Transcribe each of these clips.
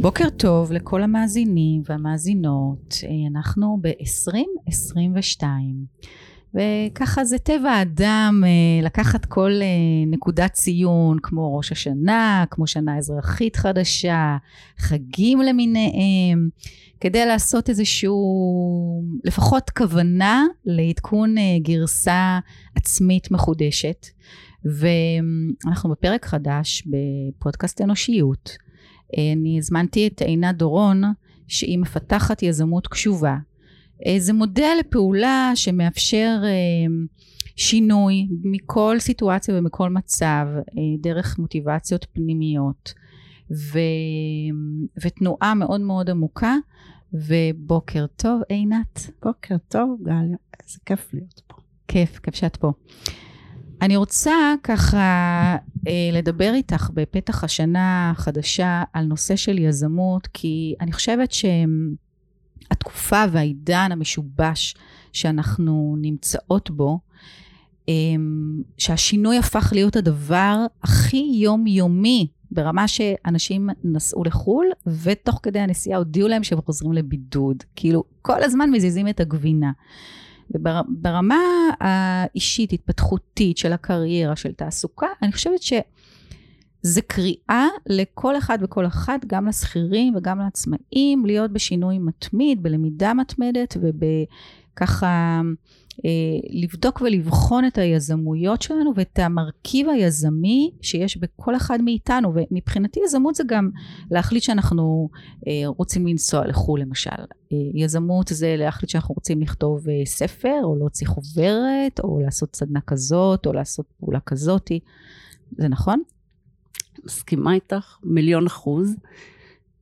בוקר טוב לכל המאזינים והמאזינות, אנחנו ב-2022 וככה זה טבע האדם אה, לקחת כל אה, נקודת ציון כמו ראש השנה, כמו שנה אזרחית חדשה, חגים למיניהם, כדי לעשות איזשהו לפחות כוונה לעדכון אה, גרסה עצמית מחודשת. ואנחנו בפרק חדש בפודקאסט אנושיות אני הזמנתי את עינת דורון שהיא מפתחת יזמות קשובה. אה, זה מודל לפעולה שמאפשר אה, שינוי מכל סיטואציה ומכל מצב אה, דרך מוטיבציות פנימיות ו... ותנועה מאוד מאוד עמוקה ובוקר טוב עינת. בוקר טוב גליה, איזה כיף להיות פה. כיף, כיף שאת פה. אני רוצה ככה אה, לדבר איתך בפתח השנה החדשה על נושא של יזמות, כי אני חושבת שהתקופה והעידן המשובש שאנחנו נמצאות בו, אה, שהשינוי הפך להיות הדבר הכי יומיומי ברמה שאנשים נסעו לחו"ל, ותוך כדי הנסיעה הודיעו להם שהם חוזרים לבידוד. כאילו, כל הזמן מזיזים את הגבינה. וברמה האישית, התפתחותית של הקריירה, של תעסוקה, אני חושבת שזה קריאה לכל אחד וכל אחת, גם לשכירים וגם לעצמאים, להיות בשינוי מתמיד, בלמידה מתמדת ובככה לבדוק ולבחון את היזמויות שלנו ואת המרכיב היזמי שיש בכל אחד מאיתנו. ומבחינתי יזמות זה גם להחליט שאנחנו אה, רוצים לנסוע לחו"ל למשל. אה, יזמות זה להחליט שאנחנו רוצים לכתוב ספר או להוציא חוברת או לעשות סדנה כזאת או לעשות פעולה כזאתי. זה נכון? מסכימה איתך מיליון אחוז.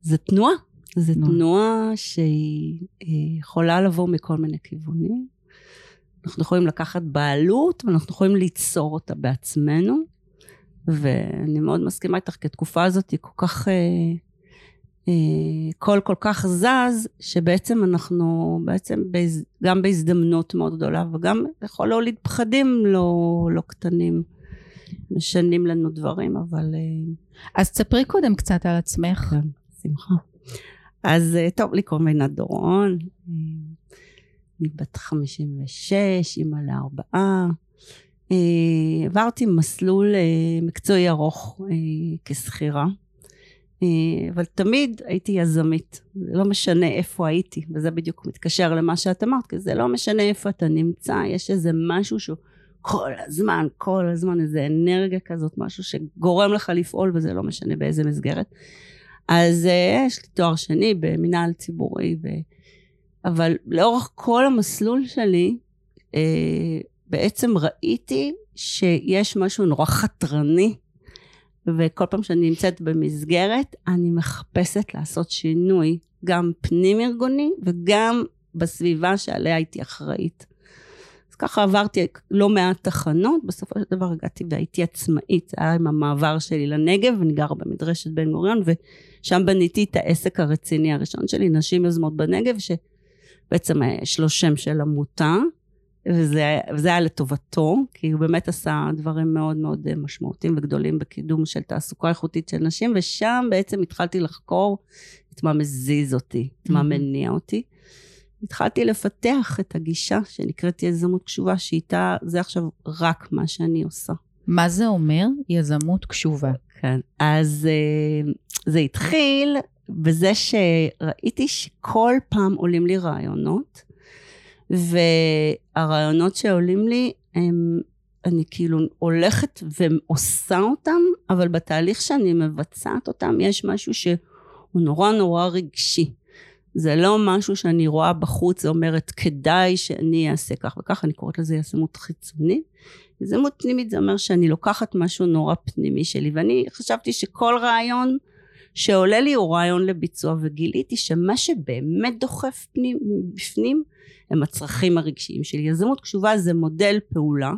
זה תנועה. זה תנועה. שהיא יכולה לבוא מכל מיני כיוונים אנחנו יכולים לקחת בעלות ואנחנו יכולים ליצור אותה בעצמנו. ואני מאוד מסכימה איתך, כי התקופה הזאת היא כל כך, אה, אה, קול כל כך זז, שבעצם אנחנו בעצם בהז, גם בהזדמנות מאוד גדולה, וגם יכול להוליד פחדים לא, לא קטנים. משנים לנו דברים, אבל... אה, אז תספרי קודם קצת על עצמך. כן, שמחה. אז טוב, לי קוראים עינת דורון. אני בת 56, אימא לארבעה. אה, עברתי מסלול אה, מקצועי ארוך אה, כשכירה, אבל תמיד הייתי יזמית. זה לא משנה איפה הייתי, וזה בדיוק מתקשר למה שאת אמרת, כי זה לא משנה איפה אתה נמצא, יש איזה משהו שהוא כל הזמן, כל הזמן, איזה אנרגיה כזאת, משהו שגורם לך לפעול, וזה לא משנה באיזה מסגרת. אז יש לי תואר שני במנהל ציבורי, ו... אבל לאורך כל המסלול שלי, אה, בעצם ראיתי שיש משהו נורא חתרני, וכל פעם שאני נמצאת במסגרת, אני מחפשת לעשות שינוי, גם פנים-ארגוני וגם בסביבה שעליה הייתי אחראית. אז ככה עברתי לא מעט תחנות, בסופו של דבר הגעתי והייתי עצמאית, זה היה עם המעבר שלי לנגב, ואני גרה במדרשת בן גוריון, ושם בניתי את העסק הרציני הראשון שלי, נשים יוזמות בנגב, ש... בעצם יש לו שם של עמותה, וזה, וזה היה לטובתו, כי הוא באמת עשה דברים מאוד מאוד משמעותיים וגדולים בקידום של תעסוקה איכותית של נשים, ושם בעצם התחלתי לחקור את מה מזיז אותי, את מה מניע אותי. התחלתי לפתח את הגישה שנקראת יזמות קשובה, שאיתה זה עכשיו רק מה שאני עושה. מה זה אומר יזמות קשובה? כן, אז אה, זה התחיל בזה שראיתי שכל פעם עולים לי רעיונות, והרעיונות שעולים לי הם, אני כאילו הולכת ועושה אותם, אבל בתהליך שאני מבצעת אותם יש משהו שהוא נורא נורא רגשי. זה לא משהו שאני רואה בחוץ, זה אומרת כדאי שאני אעשה כך וכך, אני קוראת לזה יזמות חיצונית. יזמות פנימית זה אומר שאני לוקחת משהו נורא פנימי שלי, ואני חשבתי שכל רעיון שעולה לי הוא רעיון לביצוע, וגיליתי שמה שבאמת דוחף פנים, בפנים הם הצרכים הרגשיים שלי. יזמות קשובה זה מודל פעולה,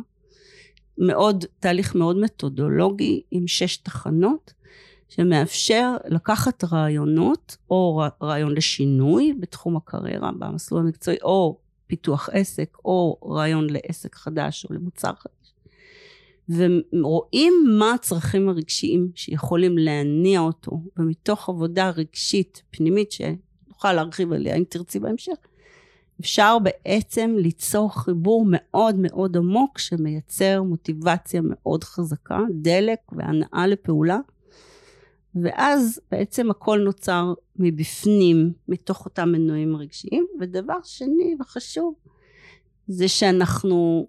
מאוד, תהליך מאוד מתודולוגי עם שש תחנות, שמאפשר לקחת רעיונות, או רעיון לשינוי בתחום הקריירה, במסלול המקצועי, או פיתוח עסק, או רעיון לעסק חדש או למוצר חדש, ורואים מה הצרכים הרגשיים שיכולים להניע אותו, ומתוך עבודה רגשית פנימית שנוכל להרחיב עליה אם תרצי בהמשך, אפשר בעצם ליצור חיבור מאוד מאוד עמוק שמייצר מוטיבציה מאוד חזקה, דלק והנאה לפעולה. ואז בעצם הכל נוצר מבפנים, מתוך אותם מנועים רגשיים. ודבר שני וחשוב, זה שאנחנו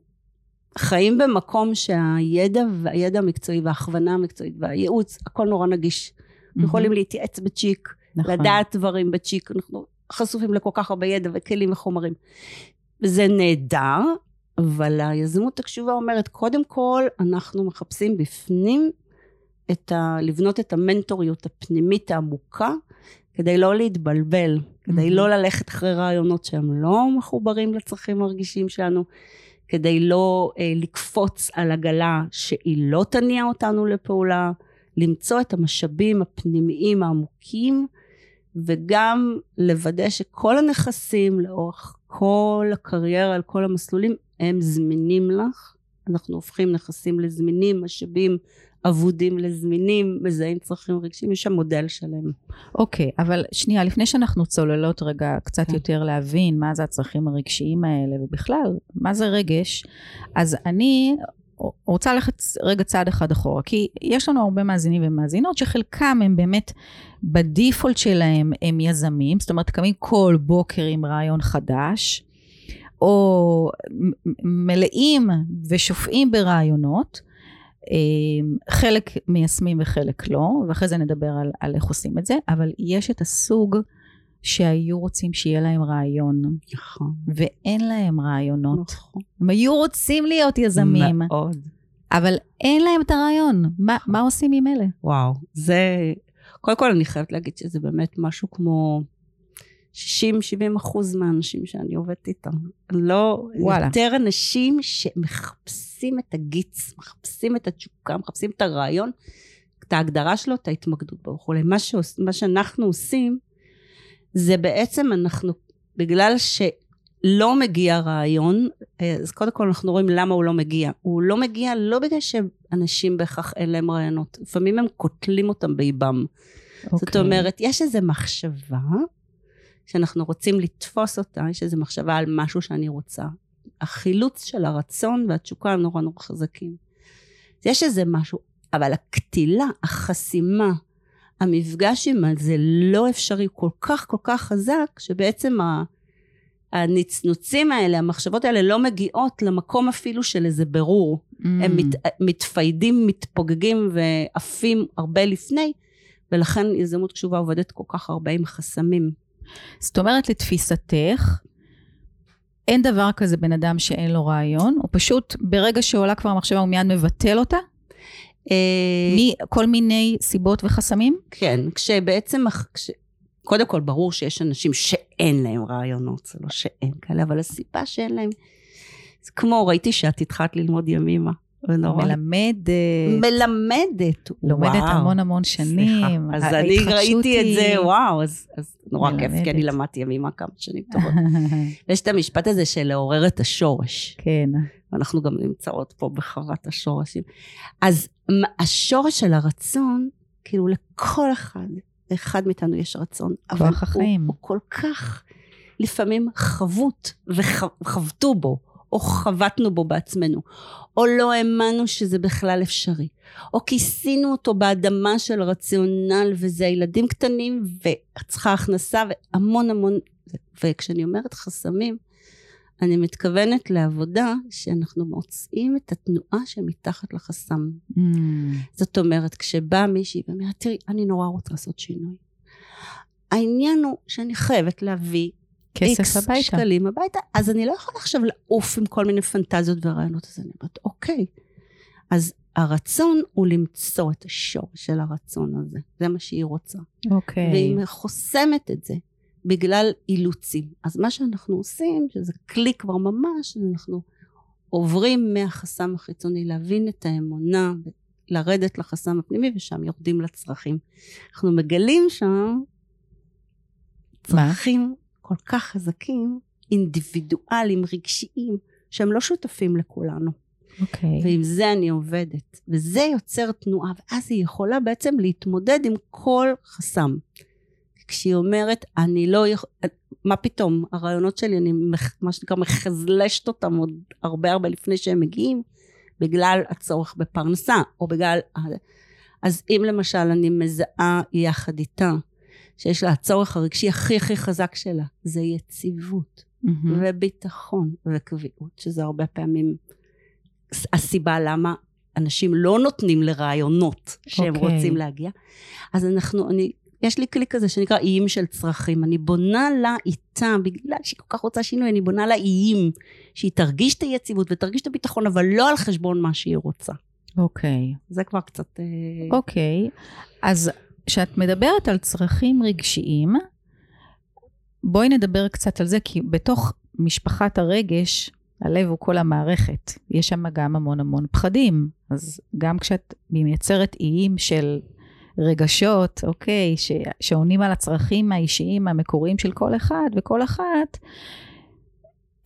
חיים במקום שהידע והידע המקצועי וההכוונה המקצועית והייעוץ, הכל נורא נגיש. אנחנו יכולים להתייעץ בצ'יק, נכון. לדעת דברים בצ'יק, אנחנו חשופים לכל כך הרבה ידע וכלים וחומרים. וזה נהדר, אבל היזמות הקשובה אומרת, קודם כל, אנחנו מחפשים בפנים את ה... לבנות את המנטוריות הפנימית העמוקה, כדי לא להתבלבל, כדי mm-hmm. לא ללכת אחרי רעיונות שהם לא מחוברים לצרכים הרגישים שלנו, כדי לא אה, לקפוץ על עגלה שהיא לא תניע אותנו לפעולה, למצוא את המשאבים הפנימיים העמוקים, וגם לוודא שכל הנכסים לאורך כל הקריירה, על כל המסלולים, הם זמינים לך. אנחנו הופכים נכסים לזמינים, משאבים אבודים לזמינים, מזהים צרכים רגשיים, יש שם מודל שלם. אוקיי, okay, אבל שנייה, לפני שאנחנו צוללות רגע קצת okay. כן. יותר להבין מה זה הצרכים הרגשיים האלה, ובכלל, מה זה רגש, אז אני רוצה ללכת רגע צעד אחד אחורה, כי יש לנו הרבה מאזינים ומאזינות שחלקם הם באמת בדיפולט שלהם הם יזמים, זאת אומרת קמים כל בוקר עם רעיון חדש, או מלאים ושופעים ברעיונות, חלק מיישמים וחלק לא, ואחרי זה נדבר על, על איך עושים את זה, אבל יש את הסוג שהיו רוצים שיהיה להם רעיון. נכון. ואין להם רעיונות. נכון. הם היו רוצים להיות יזמים. מאוד. אבל אין להם את הרעיון. מה, מה עושים עם אלה? וואו, זה... קודם כל אני חייבת להגיד שזה באמת משהו כמו 60-70 אחוז מהאנשים שאני עובדת איתם. לא... וואלה. יותר אנשים שמחפשים את הגיץ, מחפשים את התשוקה, מחפשים את הרעיון, את ההגדרה שלו, את ההתמקדות בו וכולי. מה, שעוש, מה שאנחנו עושים, זה בעצם אנחנו, בגלל שלא מגיע רעיון, אז קודם כל אנחנו רואים למה הוא לא מגיע. הוא לא מגיע לא בגלל שאנשים בהכרח אין להם רעיונות, לפעמים הם קוטלים אותם באיבם. Okay. זאת אוקיי. אומרת, יש איזו מחשבה שאנחנו רוצים לתפוס אותה, יש איזו מחשבה על משהו שאני רוצה. החילוץ של הרצון והתשוקה הם נורא נורא חזקים. יש איזה משהו, אבל הקטילה, החסימה, המפגש עם זה לא אפשרי כל כך כל כך חזק, שבעצם הנצנוצים האלה, המחשבות האלה לא מגיעות למקום אפילו של איזה ברור. Mm. הם מת, מתפיידים, מתפוגגים ועפים הרבה לפני, ולכן יזמות קשובה עובדת כל כך הרבה עם חסמים. זאת אומרת, לתפיסתך, אין דבר כזה בן אדם שאין לו רעיון, הוא פשוט, ברגע שעולה כבר המחשבה, הוא מיד מבטל אותה? אה, מכל מיני סיבות וחסמים? כן, כשבעצם, כש... קודם כל ברור שיש אנשים שאין להם רעיונות, זה לא שאין כאלה, אבל הסיבה שאין להם, זה כמו, ראיתי שאת התחלת ללמוד ימימה. ונורא... מלמדת. מלמדת, לומדת וואו. המון המון שנים. אז אני ראיתי את זה, וואו, אז, אז נורא מלמדת. כיף, כי אני למדתי ימימה כמה שנים טובות. ויש את המשפט הזה של לעורר את השורש. כן. ואנחנו גם נמצאות פה בחוות השורשים. אז השורש של הרצון, כאילו לכל אחד, לאחד מאיתנו יש רצון. כוח החיים. הוא, הוא כל כך לפעמים חבוט, וחבטו בו. או חבטנו בו בעצמנו, או לא האמנו שזה בכלל אפשרי, או כיסינו אותו באדמה של רציונל, וזה ילדים קטנים, וצריכה הכנסה, והמון המון, וכשאני אומרת חסמים, אני מתכוונת לעבודה שאנחנו מוצאים את התנועה שמתחת לחסם. Mm. זאת אומרת, כשבאה מישהי ואומרת, תראי, אני נורא רוצה לעשות שינוי. העניין הוא שאני חייבת להביא כסף הביתה. שקלים הביתה, אז אני לא יכולה עכשיו לעוף עם כל מיני פנטזיות ורעיונות, אז אני אומרת, אוקיי. אז הרצון הוא למצוא את השור של הרצון הזה, זה מה שהיא רוצה. אוקיי. והיא חוסמת את זה בגלל אילוצים. אז מה שאנחנו עושים, שזה כלי כבר ממש, אנחנו עוברים מהחסם החיצוני, להבין את האמונה, לרדת לחסם הפנימי, ושם יורדים לצרכים. אנחנו מגלים שם צרכים כל כך חזקים, אינדיבידואליים, רגשיים, שהם לא שותפים לכולנו. אוקיי. ועם זה אני עובדת. וזה יוצר תנועה, ואז היא יכולה בעצם להתמודד עם כל חסם. כשהיא אומרת, אני לא יכול... מה פתאום, הרעיונות שלי, אני מח- מה שנקרא מחזלשת אותם עוד הרבה הרבה לפני שהם מגיעים, בגלל הצורך בפרנסה, או בגלל... אז אם למשל אני מזהה יחד איתה, שיש לה הצורך הרגשי הכי הכי חזק שלה, זה יציבות. מהמם. וביטחון וקביעות, שזה הרבה פעמים הסיבה למה אנשים לא נותנים לרעיונות שהם אוקיי. רוצים להגיע. אז אנחנו, אני, יש לי כלי כזה שנקרא איים של צרכים. אני בונה לה איתה, בגלל שהיא כל כך רוצה שינוי, אני בונה לה איים, שהיא תרגיש את היציבות ותרגיש את הביטחון, אבל לא על חשבון מה שהיא רוצה. אוקיי. זה כבר קצת... אה, אוקיי. אז כשאת מדברת על צרכים רגשיים, בואי נדבר קצת על זה, כי בתוך משפחת הרגש, הלב הוא כל המערכת. יש שם גם המון המון פחדים. אז גם כשאת מייצרת איים של רגשות, אוקיי, ש, שעונים על הצרכים האישיים המקוריים של כל אחד וכל אחת,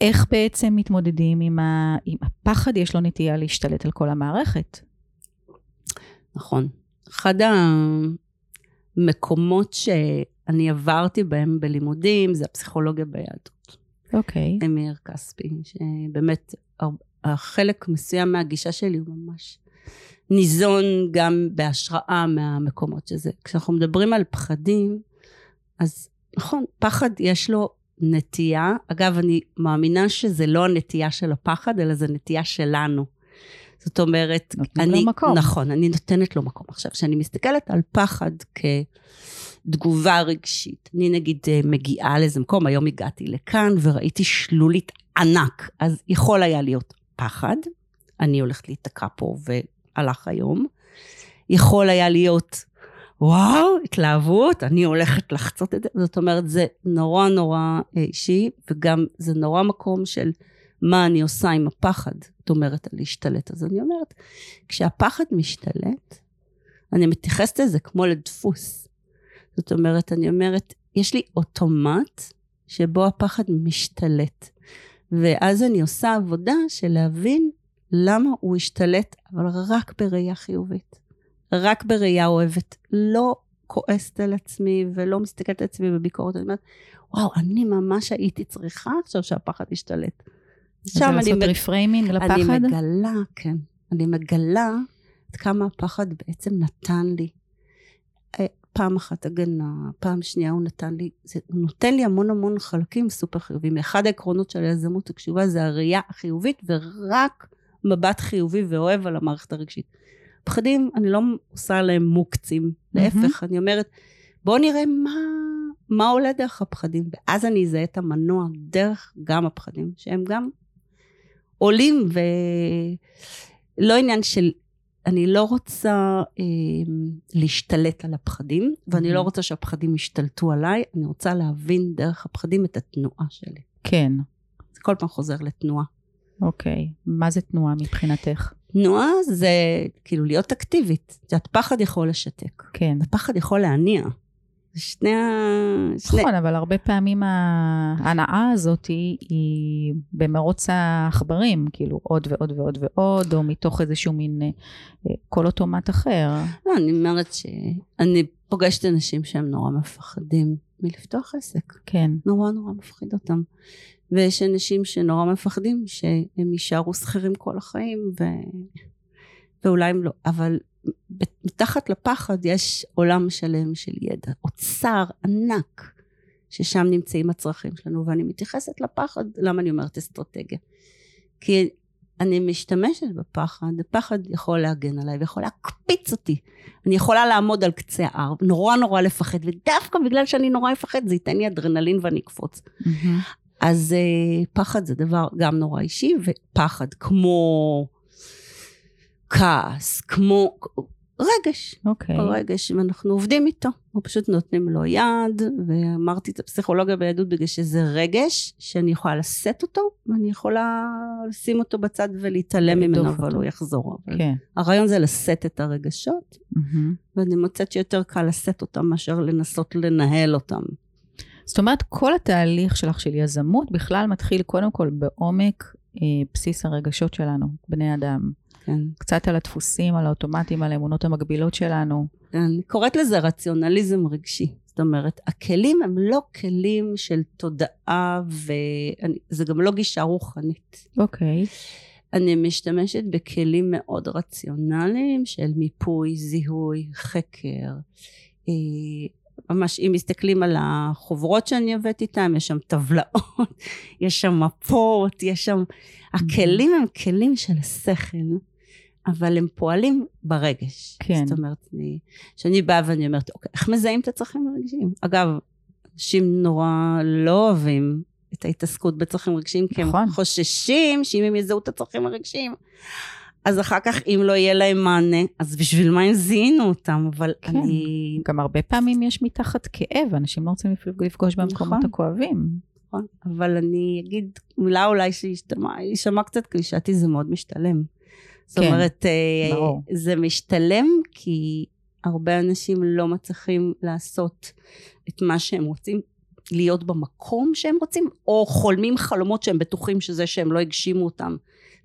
איך בעצם מתמודדים עם, ה, עם הפחד, יש לו נטייה להשתלט על כל המערכת. נכון. אחד המקומות שאני עברתי בהם בלימודים, זה הפסיכולוגיה ביהדות. אוקיי. אמיר כספי, שבאמת החלק מסוים מהגישה שלי הוא ממש ניזון גם בהשראה מהמקומות שזה. כשאנחנו מדברים על פחדים, אז נכון, פחד יש לו נטייה. אגב, אני מאמינה שזה לא הנטייה של הפחד, אלא זה נטייה שלנו. זאת אומרת, אני, לו מקום. נכון, אני נותנת לו מקום. עכשיו, כשאני מסתכלת על פחד כתגובה רגשית, אני נגיד אה, מגיעה לאיזה מקום, היום הגעתי לכאן וראיתי שלולית ענק, אז יכול היה להיות פחד, אני הולכת להיתקע פה והלך היום. יכול היה להיות, וואו, התלהבות, אני הולכת לחצות את זה. זאת אומרת, זה נורא נורא אה, אישי, וגם זה נורא מקום של מה אני עושה עם הפחד. את אומרת על להשתלט. אז אני אומרת, כשהפחד משתלט, אני מתייחסת לזה כמו לדפוס. זאת אומרת, אני אומרת, יש לי אוטומט שבו הפחד משתלט. ואז אני עושה עבודה של להבין למה הוא השתלט, אבל רק בראייה חיובית. רק בראייה אוהבת. לא כועסת על עצמי ולא מסתכלת על עצמי בביקורת. אני אומרת, וואו, אני ממש הייתי צריכה עכשיו שהפחד ישתלט. שם אני... לעשות reframing לפחד? אני מגלה, כן. אני מגלה עד כמה הפחד בעצם נתן לי. אה, פעם אחת הגנה, פעם שנייה הוא נתן לי, זה, הוא נותן לי המון המון חלקים סופר חיוביים. אחד העקרונות של היזמות הקשובה זה הראייה החיובית ורק מבט חיובי ואוהב על המערכת הרגשית. פחדים, אני לא עושה עליהם מוקצים, להפך, אני אומרת, בואו נראה מה, מה עולה דרך הפחדים, ואז אני אזהה את המנוע דרך גם הפחדים, שהם גם עולים, ולא עניין של, אני לא רוצה אה, להשתלט על הפחדים, ואני לא רוצה שהפחדים ישתלטו עליי, אני רוצה להבין דרך הפחדים את התנועה שלי. כן. זה כל פעם חוזר לתנועה. אוקיי. מה זה תנועה מבחינתך? תנועה זה כאילו להיות אקטיבית. את יודעת, פחד יכול לשתק. כן. הפחד יכול להניע. שני ה... שני... נכון, אבל הרבה פעמים ההנאה הזאת היא, היא במרוץ העכברים, כאילו עוד ועוד ועוד ועוד, או מתוך איזשהו מין אה, קול אוטומט אחר. לא, אני אומרת שאני פוגשת אנשים שהם נורא מפחדים מלפתוח עסק. כן. נורא נורא מפחיד אותם. ויש אנשים שנורא מפחדים שהם יישארו שכירים כל החיים, ו... ואולי הם לא. אבל מתחת לפחד יש עולם שלם של ידע, אוצר ענק, ששם נמצאים הצרכים שלנו, ואני מתייחסת לפחד, למה אני אומרת אסטרטגיה? כי אני משתמשת בפחד, הפחד יכול להגן עליי ויכול להקפיץ אותי. אני יכולה לעמוד על קצה ההר, נורא נורא לפחד, ודווקא בגלל שאני נורא אפחד, זה ייתן לי אדרנלין ואני אקפוץ. Mm-hmm. אז uh, פחד זה דבר גם נורא אישי, ופחד כמו כעס, כמו רגש. אוקיי. Okay. רגש, ואנחנו עובדים איתו. אנחנו פשוט נותנים לו יד, ואמרתי את הפסיכולוגיה ביהדות בגלל שזה רגש שאני יכולה לשאת אותו, ואני יכולה לשים אותו בצד ולהתעלם ממנו, אבל הוא יחזור. כן. הרעיון זה לשאת את הרגשות, Mm-hmm. ואני מוצאת שיותר קל לשאת אותם מאשר לנסות לנהל אותם. זאת אומרת, כל התהליך שלך של יזמות בכלל מתחיל קודם כל בעומק בסיס הרגשות שלנו, בני אדם. כן. קצת על הדפוסים, על האוטומטים, על האמונות המקבילות שלנו. אני קוראת לזה רציונליזם רגשי. זאת אומרת, הכלים הם לא כלים של תודעה, וזה גם לא גישה רוחנית. אוקיי. אני משתמשת בכלים מאוד רציונליים של מיפוי, זיהוי, חקר. אה, ממש, אם מסתכלים על החוברות שאני עובדת איתן, יש שם טבלאות, יש שם מפות, יש שם... הכלים הם כלים של השכל. אבל הם פועלים ברגש. כן. זאת אומרת, אני, שאני באה ואני אומרת, אוקיי, איך מזהים את הצרכים הרגשיים? אגב, אנשים נורא לא אוהבים את ההתעסקות בצרכים רגשיים, כי נכון. הם חוששים שאם הם יזהו את הצרכים הרגשיים, אז אחר כך, אם לא יהיה להם מענה, אז בשביל מה הם זיהינו אותם? אבל כן. אני... גם הרבה פעמים יש מתחת כאב, אנשים לא רוצים לפגוש במקומות נכון. הכואבים. נכון, אבל אני אגיד מילה אולי שיישמע קצת קלישאתי, זה מאוד משתלם. זאת כן, אומרת, אה, ברור. זה משתלם כי הרבה אנשים לא מצליחים לעשות את מה שהם רוצים, להיות במקום שהם רוצים, או חולמים חלומות שהם בטוחים שזה שהם לא הגשימו אותם.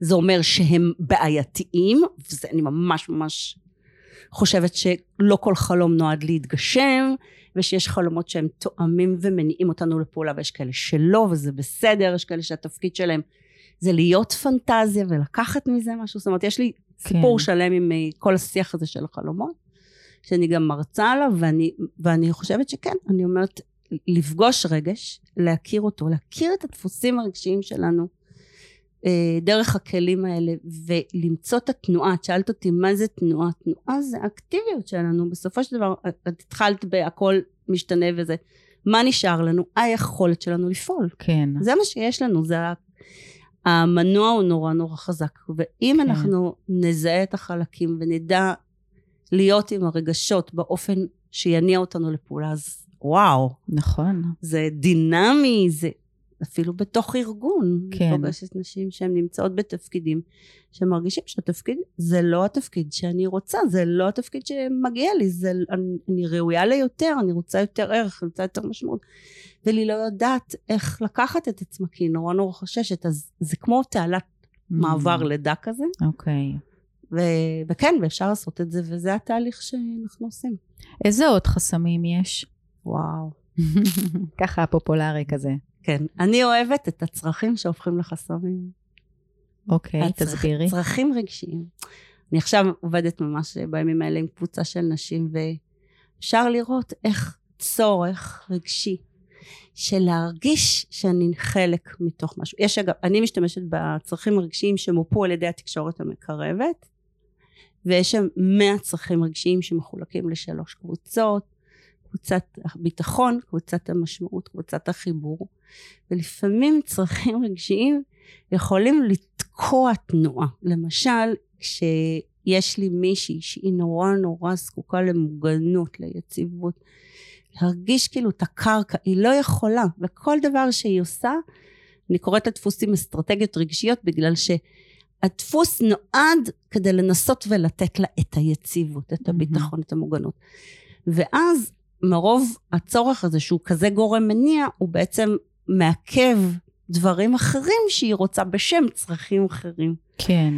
זה אומר שהם בעייתיים, וזה אני ממש ממש חושבת שלא כל חלום נועד להתגשם, ושיש חלומות שהם תואמים ומניעים אותנו לפעולה, ויש כאלה שלא, וזה בסדר, יש כאלה שהתפקיד שלהם זה להיות פנטזיה ולקחת מזה משהו, זאת אומרת, יש לי סיפור כן. שלם עם אה, כל השיח הזה של החלומות, שאני גם מרצה עליו, ואני, ואני חושבת שכן, אני אומרת, לפגוש רגש, להכיר אותו, להכיר את הדפוסים הרגשיים שלנו, אה, דרך הכלים האלה, ולמצוא את התנועה. את שאלת אותי מה זה תנועה? תנועה זה האקטיביות שלנו. בסופו של דבר, את את התחלת בהכל משתנה וזה. מה נשאר לנו? היכולת שלנו לפעול. כן. זה מה שיש לנו, זה המנוע הוא נורא נורא חזק. ואם כן. אנחנו נזהה את החלקים ונדע להיות עם הרגשות באופן שיניע אותנו לפעולה, אז וואו, נכון. זה דינמי, זה אפילו בתוך ארגון. כן. אני פוגשת נשים שהן נמצאות בתפקידים, שמרגישים שהתפקיד זה לא התפקיד שאני רוצה, זה לא התפקיד שמגיע לי, זה, אני, אני ראויה ליותר, אני רוצה יותר ערך, אני רוצה יותר משמעות. ולי לא יודעת איך לקחת את עצמה, כי היא נורא נורא חוששת, אז זה כמו תעלת מעבר לידה כזה, אוקיי. ו, וכן, ואפשר לעשות את זה, וזה התהליך שאנחנו עושים. איזה עוד חסמים יש? וואו. ככה הפופולרי כזה. כן, אני אוהבת את הצרכים שהופכים לחסמים. אוקיי, הצרכ- תסבירי. צרכים רגשיים. אני עכשיו עובדת ממש בימים האלה עם קבוצה של נשים, ואפשר לראות איך צורך רגשי של להרגיש שאני חלק מתוך משהו. יש אגב, אני משתמשת בצרכים הרגשיים שמופו על ידי התקשורת המקרבת, ויש שם 100 צרכים רגשיים שמחולקים לשלוש קבוצות, קבוצת הביטחון, קבוצת המשמעות, קבוצת החיבור, ולפעמים צרכים רגשיים יכולים לתקוע תנועה. למשל, כשיש לי מישהי שהיא נורא נורא זקוקה למוגנות, ליציבות, להרגיש כאילו את הקרקע, היא לא יכולה, וכל דבר שהיא עושה, אני קוראת לדפוסים אסטרטגיות רגשיות, בגלל שהדפוס נועד כדי לנסות ולתת לה את היציבות, את הביטחון, את המוגנות. ואז מרוב הצורך הזה שהוא כזה גורם מניע, הוא בעצם מעכב דברים אחרים שהיא רוצה בשם צרכים אחרים. כן.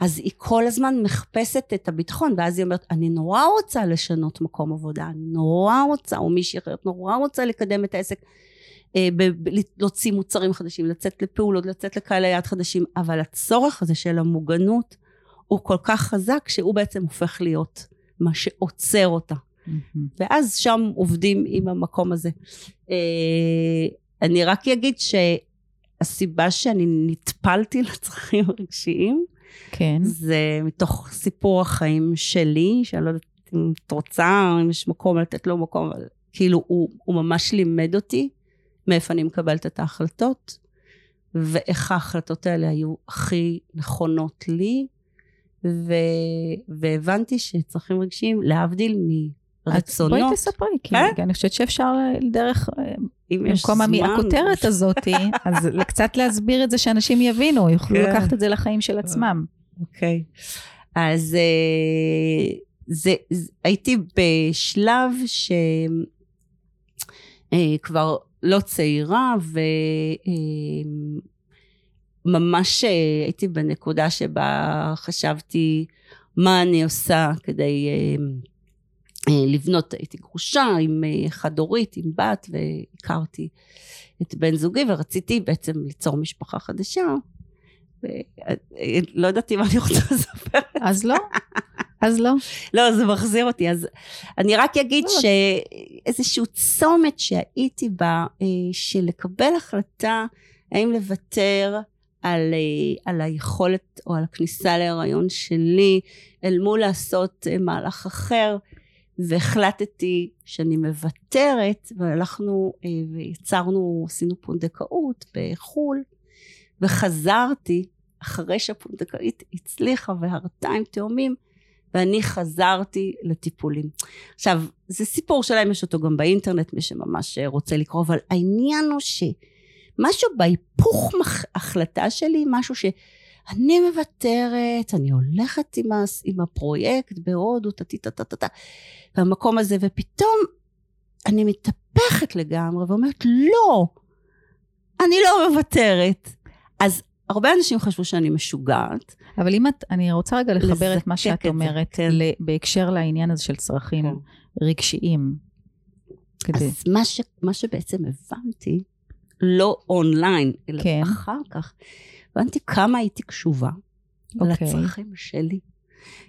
אז היא כל הזמן מחפשת את הביטחון, ואז היא אומרת, אני נורא רוצה לשנות מקום עבודה, אני נורא רוצה, או מישהי אחרת נורא רוצה לקדם את העסק, אה, ב- ב- להוציא מוצרים חדשים, לצאת לפעולות, לצאת לקהלי יעד חדשים, אבל הצורך הזה של המוגנות הוא כל כך חזק, שהוא בעצם הופך להיות מה שעוצר אותה. מהמם. ואז שם עובדים עם המקום הזה. אה, אני רק אגיד שהסיבה שאני נטפלתי לצרכים הרגשיים, כן. זה מתוך סיפור החיים שלי, שאני לא יודעת אם את רוצה, או אם יש מקום לתת לו מקום, אבל כאילו הוא, הוא ממש לימד אותי מאיפה אני מקבלת את ההחלטות, ואיך ההחלטות האלה היו הכי נכונות לי, ו, והבנתי שצרכים רגשיים, להבדיל אז מרצונות, בואי תספרי, כי כן? אני חושבת שאפשר דרך, אה, אם יש במקום זמן, הכותרת הזאת, אז קצת להסביר את זה שאנשים יבינו, יוכלו כן. לקחת את זה לחיים של עצמם. אוקיי. אז אה, זה, זה, הייתי בשלב שכבר לא צעירה, ממש אה, הייתי בנקודה שבה חשבתי מה אני עושה כדי אה, אה, לבנות, הייתי גרושה עם חד-הורית, עם בת, והכרתי את בן זוגי, ורציתי בעצם ליצור משפחה חדשה. לא ידעתי מה אני רוצה לספר. אז לא. אז לא. לא, זה מחזיר אותי. אז אני רק אגיד לא. שאיזשהו צומת שהייתי בה, של לקבל החלטה האם לוותר על, אה, על היכולת או על הכניסה להיריון שלי אל מול לעשות אה, מהלך אחר והחלטתי שאני מוותרת והלכנו אה, ויצרנו, עשינו פונדקאות בחו"ל וחזרתי אחרי שהפונדקאית הצליחה והרתה עם תאומים ואני חזרתי לטיפולים. עכשיו, זה סיפור שלהם, יש אותו גם באינטרנט, מי שממש רוצה לקרוא, אבל העניין הוא ש... משהו בהיפוך החלטה שלי, משהו שאני מוותרת, אני הולכת עם, הס, עם הפרויקט בהודו, טה-טה-טה-טה, והמקום הזה, ופתאום אני מתהפכת לגמרי ואומרת, לא, אני לא מוותרת. אז הרבה אנשים חשבו שאני משוגעת. אבל אם את, אני רוצה רגע לחבר את מה שאת אומרת, כן. בהקשר לעניין הזה של צרכים כן. רגשיים. כדי... אז מה, ש, מה שבעצם הבנתי, לא אונליין, אלא כן. אחר כך. הבנתי כמה הייתי קשובה okay. אוקיי. לצרכים שלי.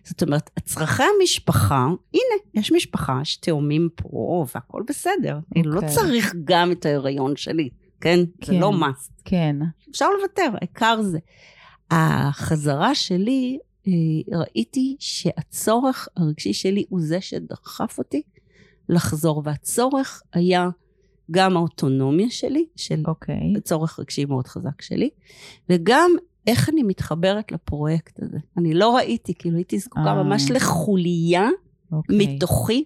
זאת אומרת, צרכי המשפחה, הנה, יש משפחה, יש תאומים פה, והכל בסדר. Okay. לא אוקיי. צריך גם את ההיריון שלי, כן? כן. זה לא must. כן. אפשר לוותר, העיקר זה. החזרה שלי, אה, ראיתי שהצורך הרגשי שלי הוא זה שדחף אותי לחזור, והצורך היה גם האוטונומיה שלי, של okay. אוקיי. צורך רגשי מאוד חזק שלי, וגם איך אני מתחברת לפרויקט הזה. אני לא ראיתי, כאילו הייתי זקוקה uh. ממש לחוליה okay. אוקיי. מתוכי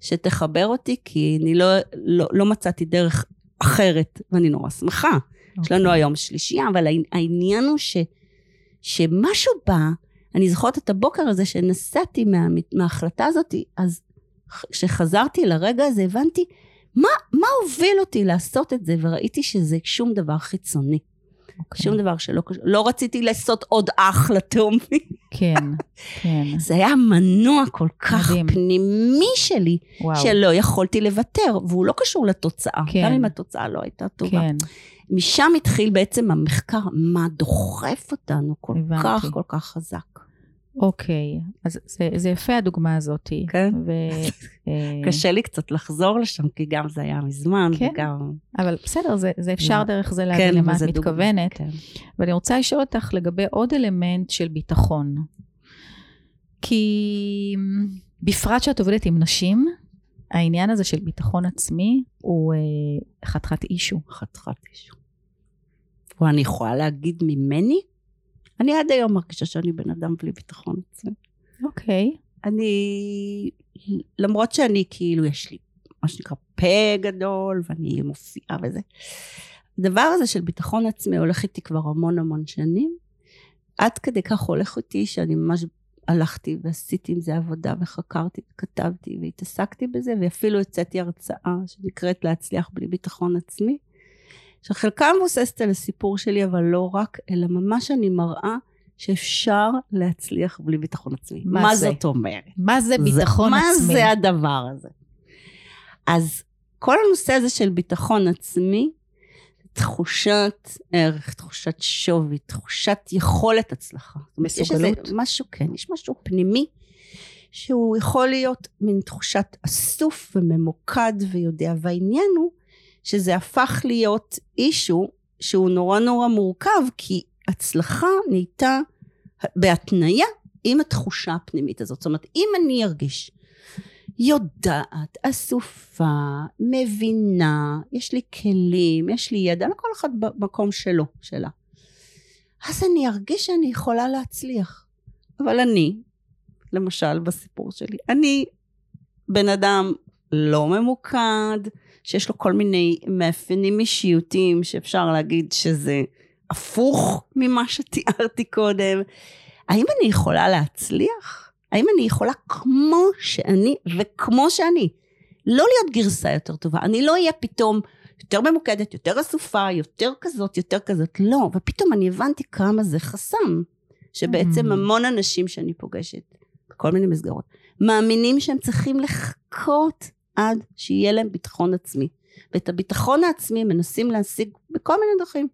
שתחבר אותי, כי אני לא, לא, לא מצאתי דרך אחרת, ואני נורא שמחה. Okay. יש לנו אוקיי. היום שלישייה, אבל העניין הוא ש, שמשהו בא, אני זוכרת את הבוקר הזה שנסעתי מה, מההחלטה הזאת, אז כשחזרתי לרגע הזה הבנתי מה, מה הוביל אותי לעשות את זה? וראיתי שזה שום דבר חיצוני. Okay. אוקיי. שום דבר שלא קשור. לא רציתי לעשות עוד אח לתאומים. כן, כן. זה היה מנוע כל כך מדהים. פנימי שלי, וואו. שלא יכולתי לוותר, והוא לא קשור לתוצאה. כן. גם אם התוצאה לא הייתה טובה. כן. משם התחיל בעצם המחקר, מה דוחף אותנו כל הבנתי. כך כל כך חזק. אוקיי, אז זה, זה יפה הדוגמה הזאת. כן. ו, אה, קשה לי קצת לחזור לשם, כי גם זה היה מזמן, כן, וגם... אבל בסדר, זה, זה אפשר דרך זה להבין כן, למה את מתכוונת. כן. ואני רוצה לשאול אותך לגבי עוד אלמנט של ביטחון. כי בפרט שאת עובדת עם נשים, העניין הזה של ביטחון עצמי הוא אה, חתיכת אישו. חתיכת אישו. ואני יכולה להגיד ממני, אני עד היום מרגישה שאני בן אדם בלי ביטחון עצמי. אוקיי. אני, למרות שאני כאילו, יש לי מה שנקרא פה גדול, ואני מופיעה וזה. הדבר הזה של ביטחון עצמי הולך איתי כבר המון המון שנים. עד כדי כך הולך איתי שאני ממש הלכתי ועשיתי עם זה עבודה וחקרתי וכתבתי והתעסקתי בזה ואפילו הוצאתי הרצאה שנקראת להצליח בלי ביטחון עצמי. שחלקה מבוססת על הסיפור שלי, אבל לא רק, אלא ממש אני מראה שאפשר להצליח בלי ביטחון עצמי. מה, מה זה? זאת אומרת? מה זה ביטחון זה, עצמי? מה זה הדבר הזה? אז כל הנושא הזה של ביטחון עצמי, תחושת ערך, תחושת שווי, תחושת יכולת הצלחה. מסוגלות? יש משהו, כן, יש משהו פנימי שהוא יכול להיות מין תחושת אסוף וממוקד ויודע, והעניין הוא שזה הפך להיות אישו שהוא נורא נורא מורכב, כי הצלחה נהייתה בהתניה עם התחושה הפנימית הזאת. זאת אומרת, אם אני ארגיש יודעת, אסופה, מבינה, יש לי כלים, יש לי ידע, לכל אחד במקום שלו, שלה. אז אני ארגיש שאני יכולה להצליח. אבל אני, למשל בסיפור שלי, אני בן אדם לא ממוקד, שיש לו כל מיני מאפיינים אישיותיים שאפשר להגיד שזה הפוך ממה שתיארתי קודם. האם אני יכולה להצליח? האם אני יכולה כמו שאני וכמו שאני? לא להיות גרסה יותר טובה. אני לא אהיה פתאום יותר ממוקדת, יותר אסופה, יותר כזאת, יותר כזאת. לא, ופתאום אני הבנתי כמה זה חסם. שבעצם Mm. המון אנשים שאני פוגשת, בכל מיני מסגרות, מאמינים שהם צריכים לחכות עד שיהיה להם ביטחון עצמי. ואת הביטחון העצמי מנסים להשיג בכל מיני דרכים.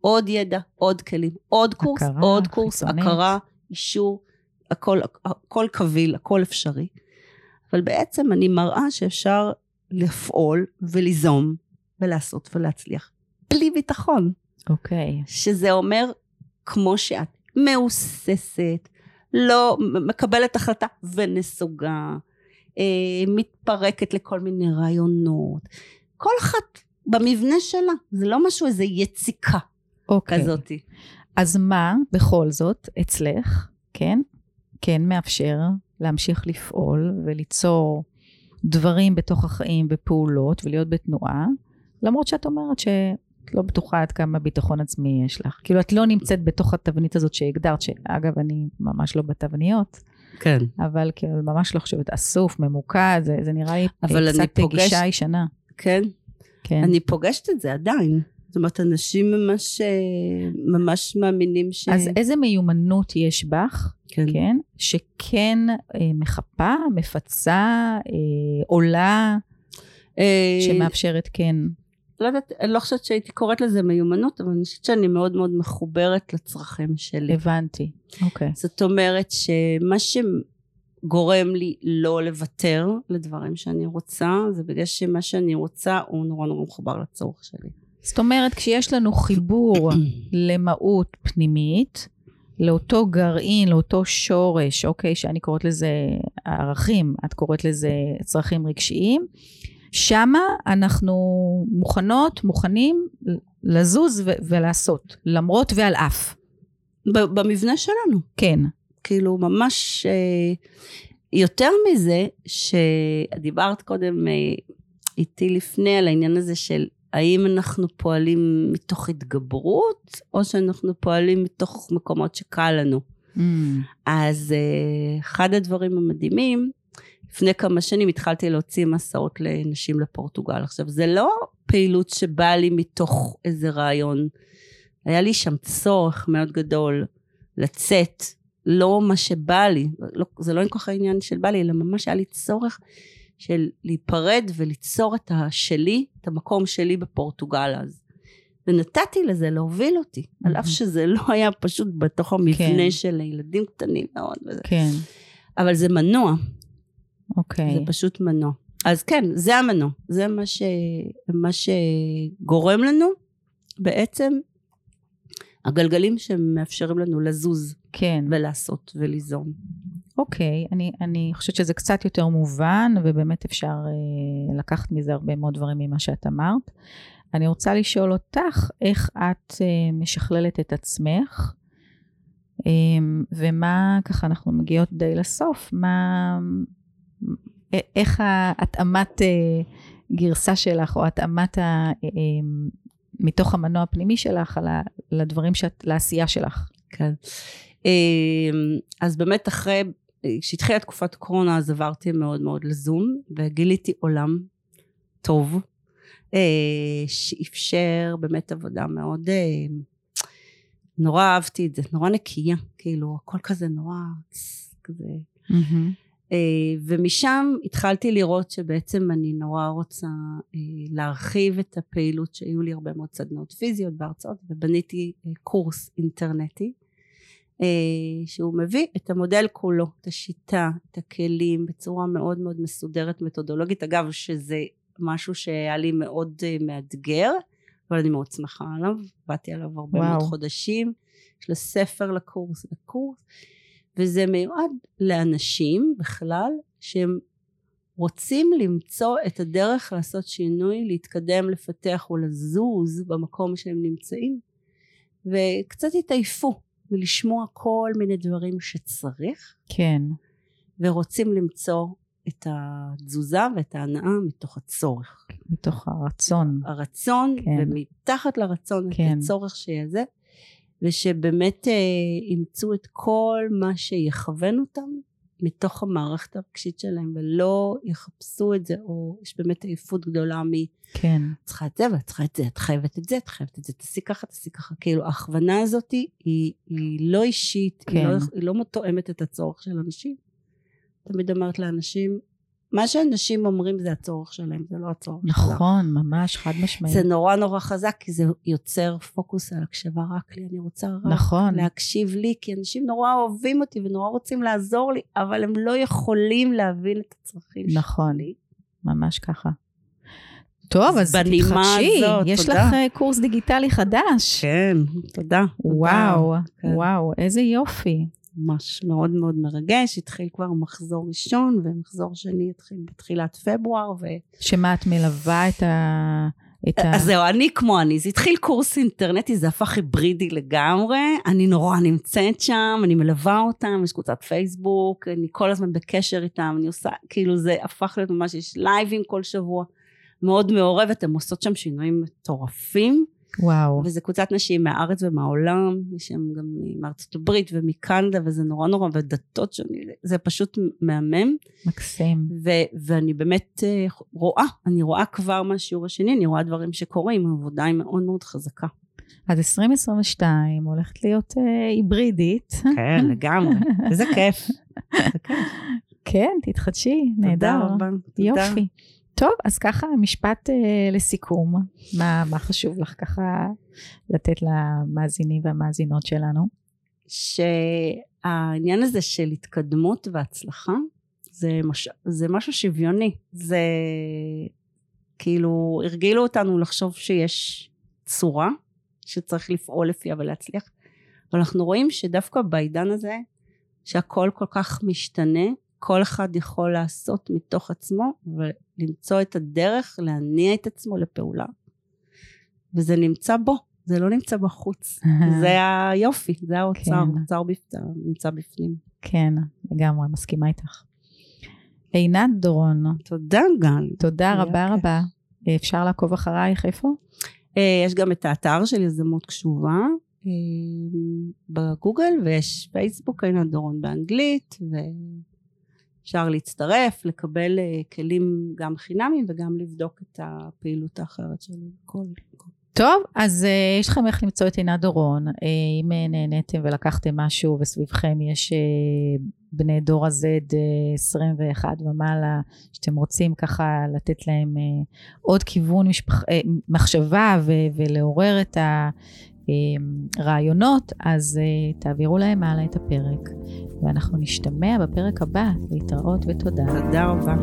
עוד ידע, עוד כלים, עוד קורס, הכרה עוד קורס, חיצונית. הכרה, אישור, הכל, הכל קביל, הכל אפשרי. אבל בעצם אני מראה שאפשר לפעול וליזום ולעשות ולהצליח בלי ביטחון. אוקיי. שזה אומר כמו שאת, מהוססת, לא מקבלת החלטה ונסוגה, מתפרקת לכל מיני רעיונות. כל אחת במבנה שלה, זה לא משהו, איזה יציקה אוקיי. כזאת. אז מה בכל זאת אצלך, כן, כן מאפשר להמשיך לפעול וליצור דברים בתוך החיים ופעולות ולהיות בתנועה, למרות שאת אומרת שאת לא בטוחה עד כמה ביטחון עצמי יש לך. כאילו את לא נמצאת בתוך התבנית הזאת שהגדרת, שאגב אני ממש לא בתבניות, כן. אבל כאילו ממש לא חושבת אסוף, ממוקד, זה, זה נראה לי קצת פוגש- גישה ישנה. כן. כן. אני פוגשת את זה עדיין. זאת אומרת, אנשים ממש, אה, ממש מאמינים ש... אז איזה מיומנות יש בך כן. כן, שכן אה, מחפה, מפצה, אה, עולה, אה, שמאפשרת כן. לא יודעת, אני לא חושבת שהייתי קוראת לזה מיומנות, אבל אני חושבת שאני מאוד מאוד מחוברת לצרכים שלי. הבנתי, אוקיי. זאת אומרת שמה שגורם לי לא לוותר לדברים שאני רוצה, זה בגלל שמה שאני רוצה הוא נורא נורא מחובר לצורך שלי. זאת אומרת, כשיש לנו חיבור למהות פנימית, לאותו גרעין, לאותו שורש, אוקיי, שאני קוראת לזה ערכים, את קוראת לזה צרכים רגשיים, שמה אנחנו מוכנות, מוכנים לזוז ו- ולעשות, למרות ועל אף. ב- במבנה שלנו. כן, כאילו ממש אה, יותר מזה שדיברת קודם אה, איתי לפני על העניין הזה של האם אנחנו פועלים מתוך התגברות או שאנחנו פועלים מתוך מקומות שקל לנו. Mm, אז אה, אחד הדברים המדהימים לפני כמה שנים התחלתי להוציא מסעות לנשים לפורטוגל. עכשיו זה לא פעילות שבאה לי מתוך איזה רעיון. היה לי שם צורך מאוד גדול לצאת לא מה שבא לי, לא, זה לא כל כך העניין של בא לי, אלא ממש היה לי צורך של להיפרד וליצור את השלי, את המקום שלי בפורטוגל אז. ונתתי לזה להוביל אותי, על אף מהמם. שזה לא היה פשוט בתוך המבנה כן. של ילדים קטנים מאוד וזה. כן, אבל זה מנוע, אוקיי. זה פשוט מנוע. אז כן, זה המנוע, זה מה, ש... מה שגורם לנו בעצם הגלגלים שמאפשרים לנו לזוז כן. ולעשות וליזום. אוקיי, אני, אני חושבת שזה קצת יותר מובן, ובאמת אפשר אה, לקחת מזה הרבה מאוד דברים ממה שאת אמרת. אני רוצה לשאול אותך, איך את אה, משכללת את עצמך, אה, ומה, ככה אנחנו מגיעות די לסוף, מה, איך ההתאמת אה, גרסה שלך, או התאמת ה... אה, אה, מתוך המנוע הפנימי שלך, על ה- לדברים שאת, לעשייה שלך. כן. אז באמת אחרי, כשהתחילה תקופת הקורונה אז עברתי מאוד מאוד לזום וגיליתי עולם טוב שאפשר באמת עבודה מאוד, נורא אהבתי את זה, נורא נקייה, כאילו הכל כזה נורא כזה אה, ומשם התחלתי לראות שבעצם אני נורא רוצה אה, להרחיב את הפעילות שהיו לי הרבה מאוד סדנאות פיזיות בהרצאות ובניתי אה, קורס אינטרנטי אה, שהוא מביא את המודל כולו, את השיטה, את הכלים בצורה מאוד מאוד מסודרת מתודולוגית. אגב שזה משהו שהיה לי מאוד אה, מאתגר אבל אני מאוד שמחה עליו, באתי עליו הרבה וואו. מאוד חודשים. יש לה ספר לקורס, לקורס וזה מיועד לאנשים בכלל שהם רוצים למצוא את הדרך לעשות שינוי, להתקדם, לפתח ולזוז במקום שהם נמצאים וקצת התעייפו מלשמוע כל מיני דברים שצריך כן, ורוצים למצוא את התזוזה ואת ההנאה מתוך הצורך. מתוך הרצון. הרצון כן. ומתחת לרצון כן. את הצורך שיהיה זה ושבאמת אה, אימצו את כל מה שיכוון אותם מתוך המערכת הרגשית שלהם ולא יחפשו את זה, או יש באמת עייפות גדולה מ... כן. את צריכה את זה ואת צריכה את זה, את חייבת את זה, את חייבת את זה, תעשי ככה, תעשי ככה. כאילו, ההכוונה הזאת היא, היא לא אישית, כן. היא, לא, היא לא תואמת את הצורך של אנשים. תמיד אומרת לאנשים, מה שאנשים אומרים זה הצורך שלהם, זה לא הצורך שלך. נכון, ממש, חד משמעית. זה נורא נורא חזק, כי זה יוצר פוקוס על הקשבה רק לי. אני רוצה רק נכון. להקשיב לי, כי אנשים נורא אוהבים אותי ונורא רוצים לעזור לי, אבל הם לא יכולים להבין את הצרכים נכון. שלי. ממש ככה. טוב, אז תתחדשי, יש תודה. לך אה, קורס דיגיטלי חדש. כן, תודה. וואו, כן. וואו, איזה יופי. ממש מאוד מאוד מרגש, התחיל כבר מחזור ראשון, ומחזור שני התחיל בתחילת פברואר, ו... שמה את מלווה את ה... את ה... אז זהו, אני כמו אני, זה התחיל קורס אינטרנטי, זה הפך היברידי לגמרי, אני נורא נמצאת שם, אני מלווה אותם, יש קבוצת פייסבוק, אני כל הזמן בקשר איתם, אני עושה, כאילו זה הפך להיות ממש, יש לייבים כל שבוע, מאוד מעורבת, הן עושות שם שינויים מטורפים, וואו, וזה קבוצת נשים מהארץ ומהעולם, יש שם גם מארצות הברית ומקנדה, וזה נורא נורא, ודתות שונות, זה פשוט מהמם. מקסים. ו- ואני באמת אה, רואה, אני רואה כבר מהשיעור השני, אני רואה דברים שקורים, העבודה היא מאוד מאוד חזקה. אז 2022 הולכת להיות אה, היברידית. כן, לגמרי. איזה כיף. כן, תתחדשי, נהדר. תודה רבה. יופי. טוב, אז ככה משפט אה, לסיכום. מה, מה חשוב לך ככה לתת למאזינים והמאזינות שלנו? שהעניין הזה של התקדמות והצלחה, זה, מש... זה משהו שוויוני. זה כאילו, הרגילו אותנו לחשוב שיש צורה שצריך לפעול לפיה ולהצליח, אבל אנחנו רואים שדווקא בעידן הזה, שהכל כל כך משתנה, כל אחד יכול לעשות מתוך עצמו ולמצוא את הדרך להניע את עצמו לפעולה. וזה נמצא בו, זה לא נמצא בחוץ. זה היופי, זה האוצר, כן. האוצר בפ- נמצא בפנים. כן, לגמרי, מסכימה איתך. עינת דורון, תודה גל. תודה רבה כיף. רבה. אפשר לעקוב אחרייך איפה? אה, יש גם את האתר של יזמות קשובה אה, בגוגל, ויש פייסבוק, עינת דורון באנגלית, ואפשר להצטרף, לקבל אה, כלים גם חינמים וגם לבדוק את הפעילות האחרת שלי. כל. טוב, אז uh, יש לכם איך למצוא את עינת דורון. Uh, אם נהניתם ולקחתם משהו וסביבכם יש uh, בני דור ה-Z uh, 21 ומעלה, שאתם רוצים ככה לתת להם uh, עוד כיוון משפח, uh, מחשבה ו- ולעורר את הרעיונות, אז uh, תעבירו להם הלאה את הפרק. ואנחנו נשתמע בפרק הבא. להתראות ותודה. תודה רבה.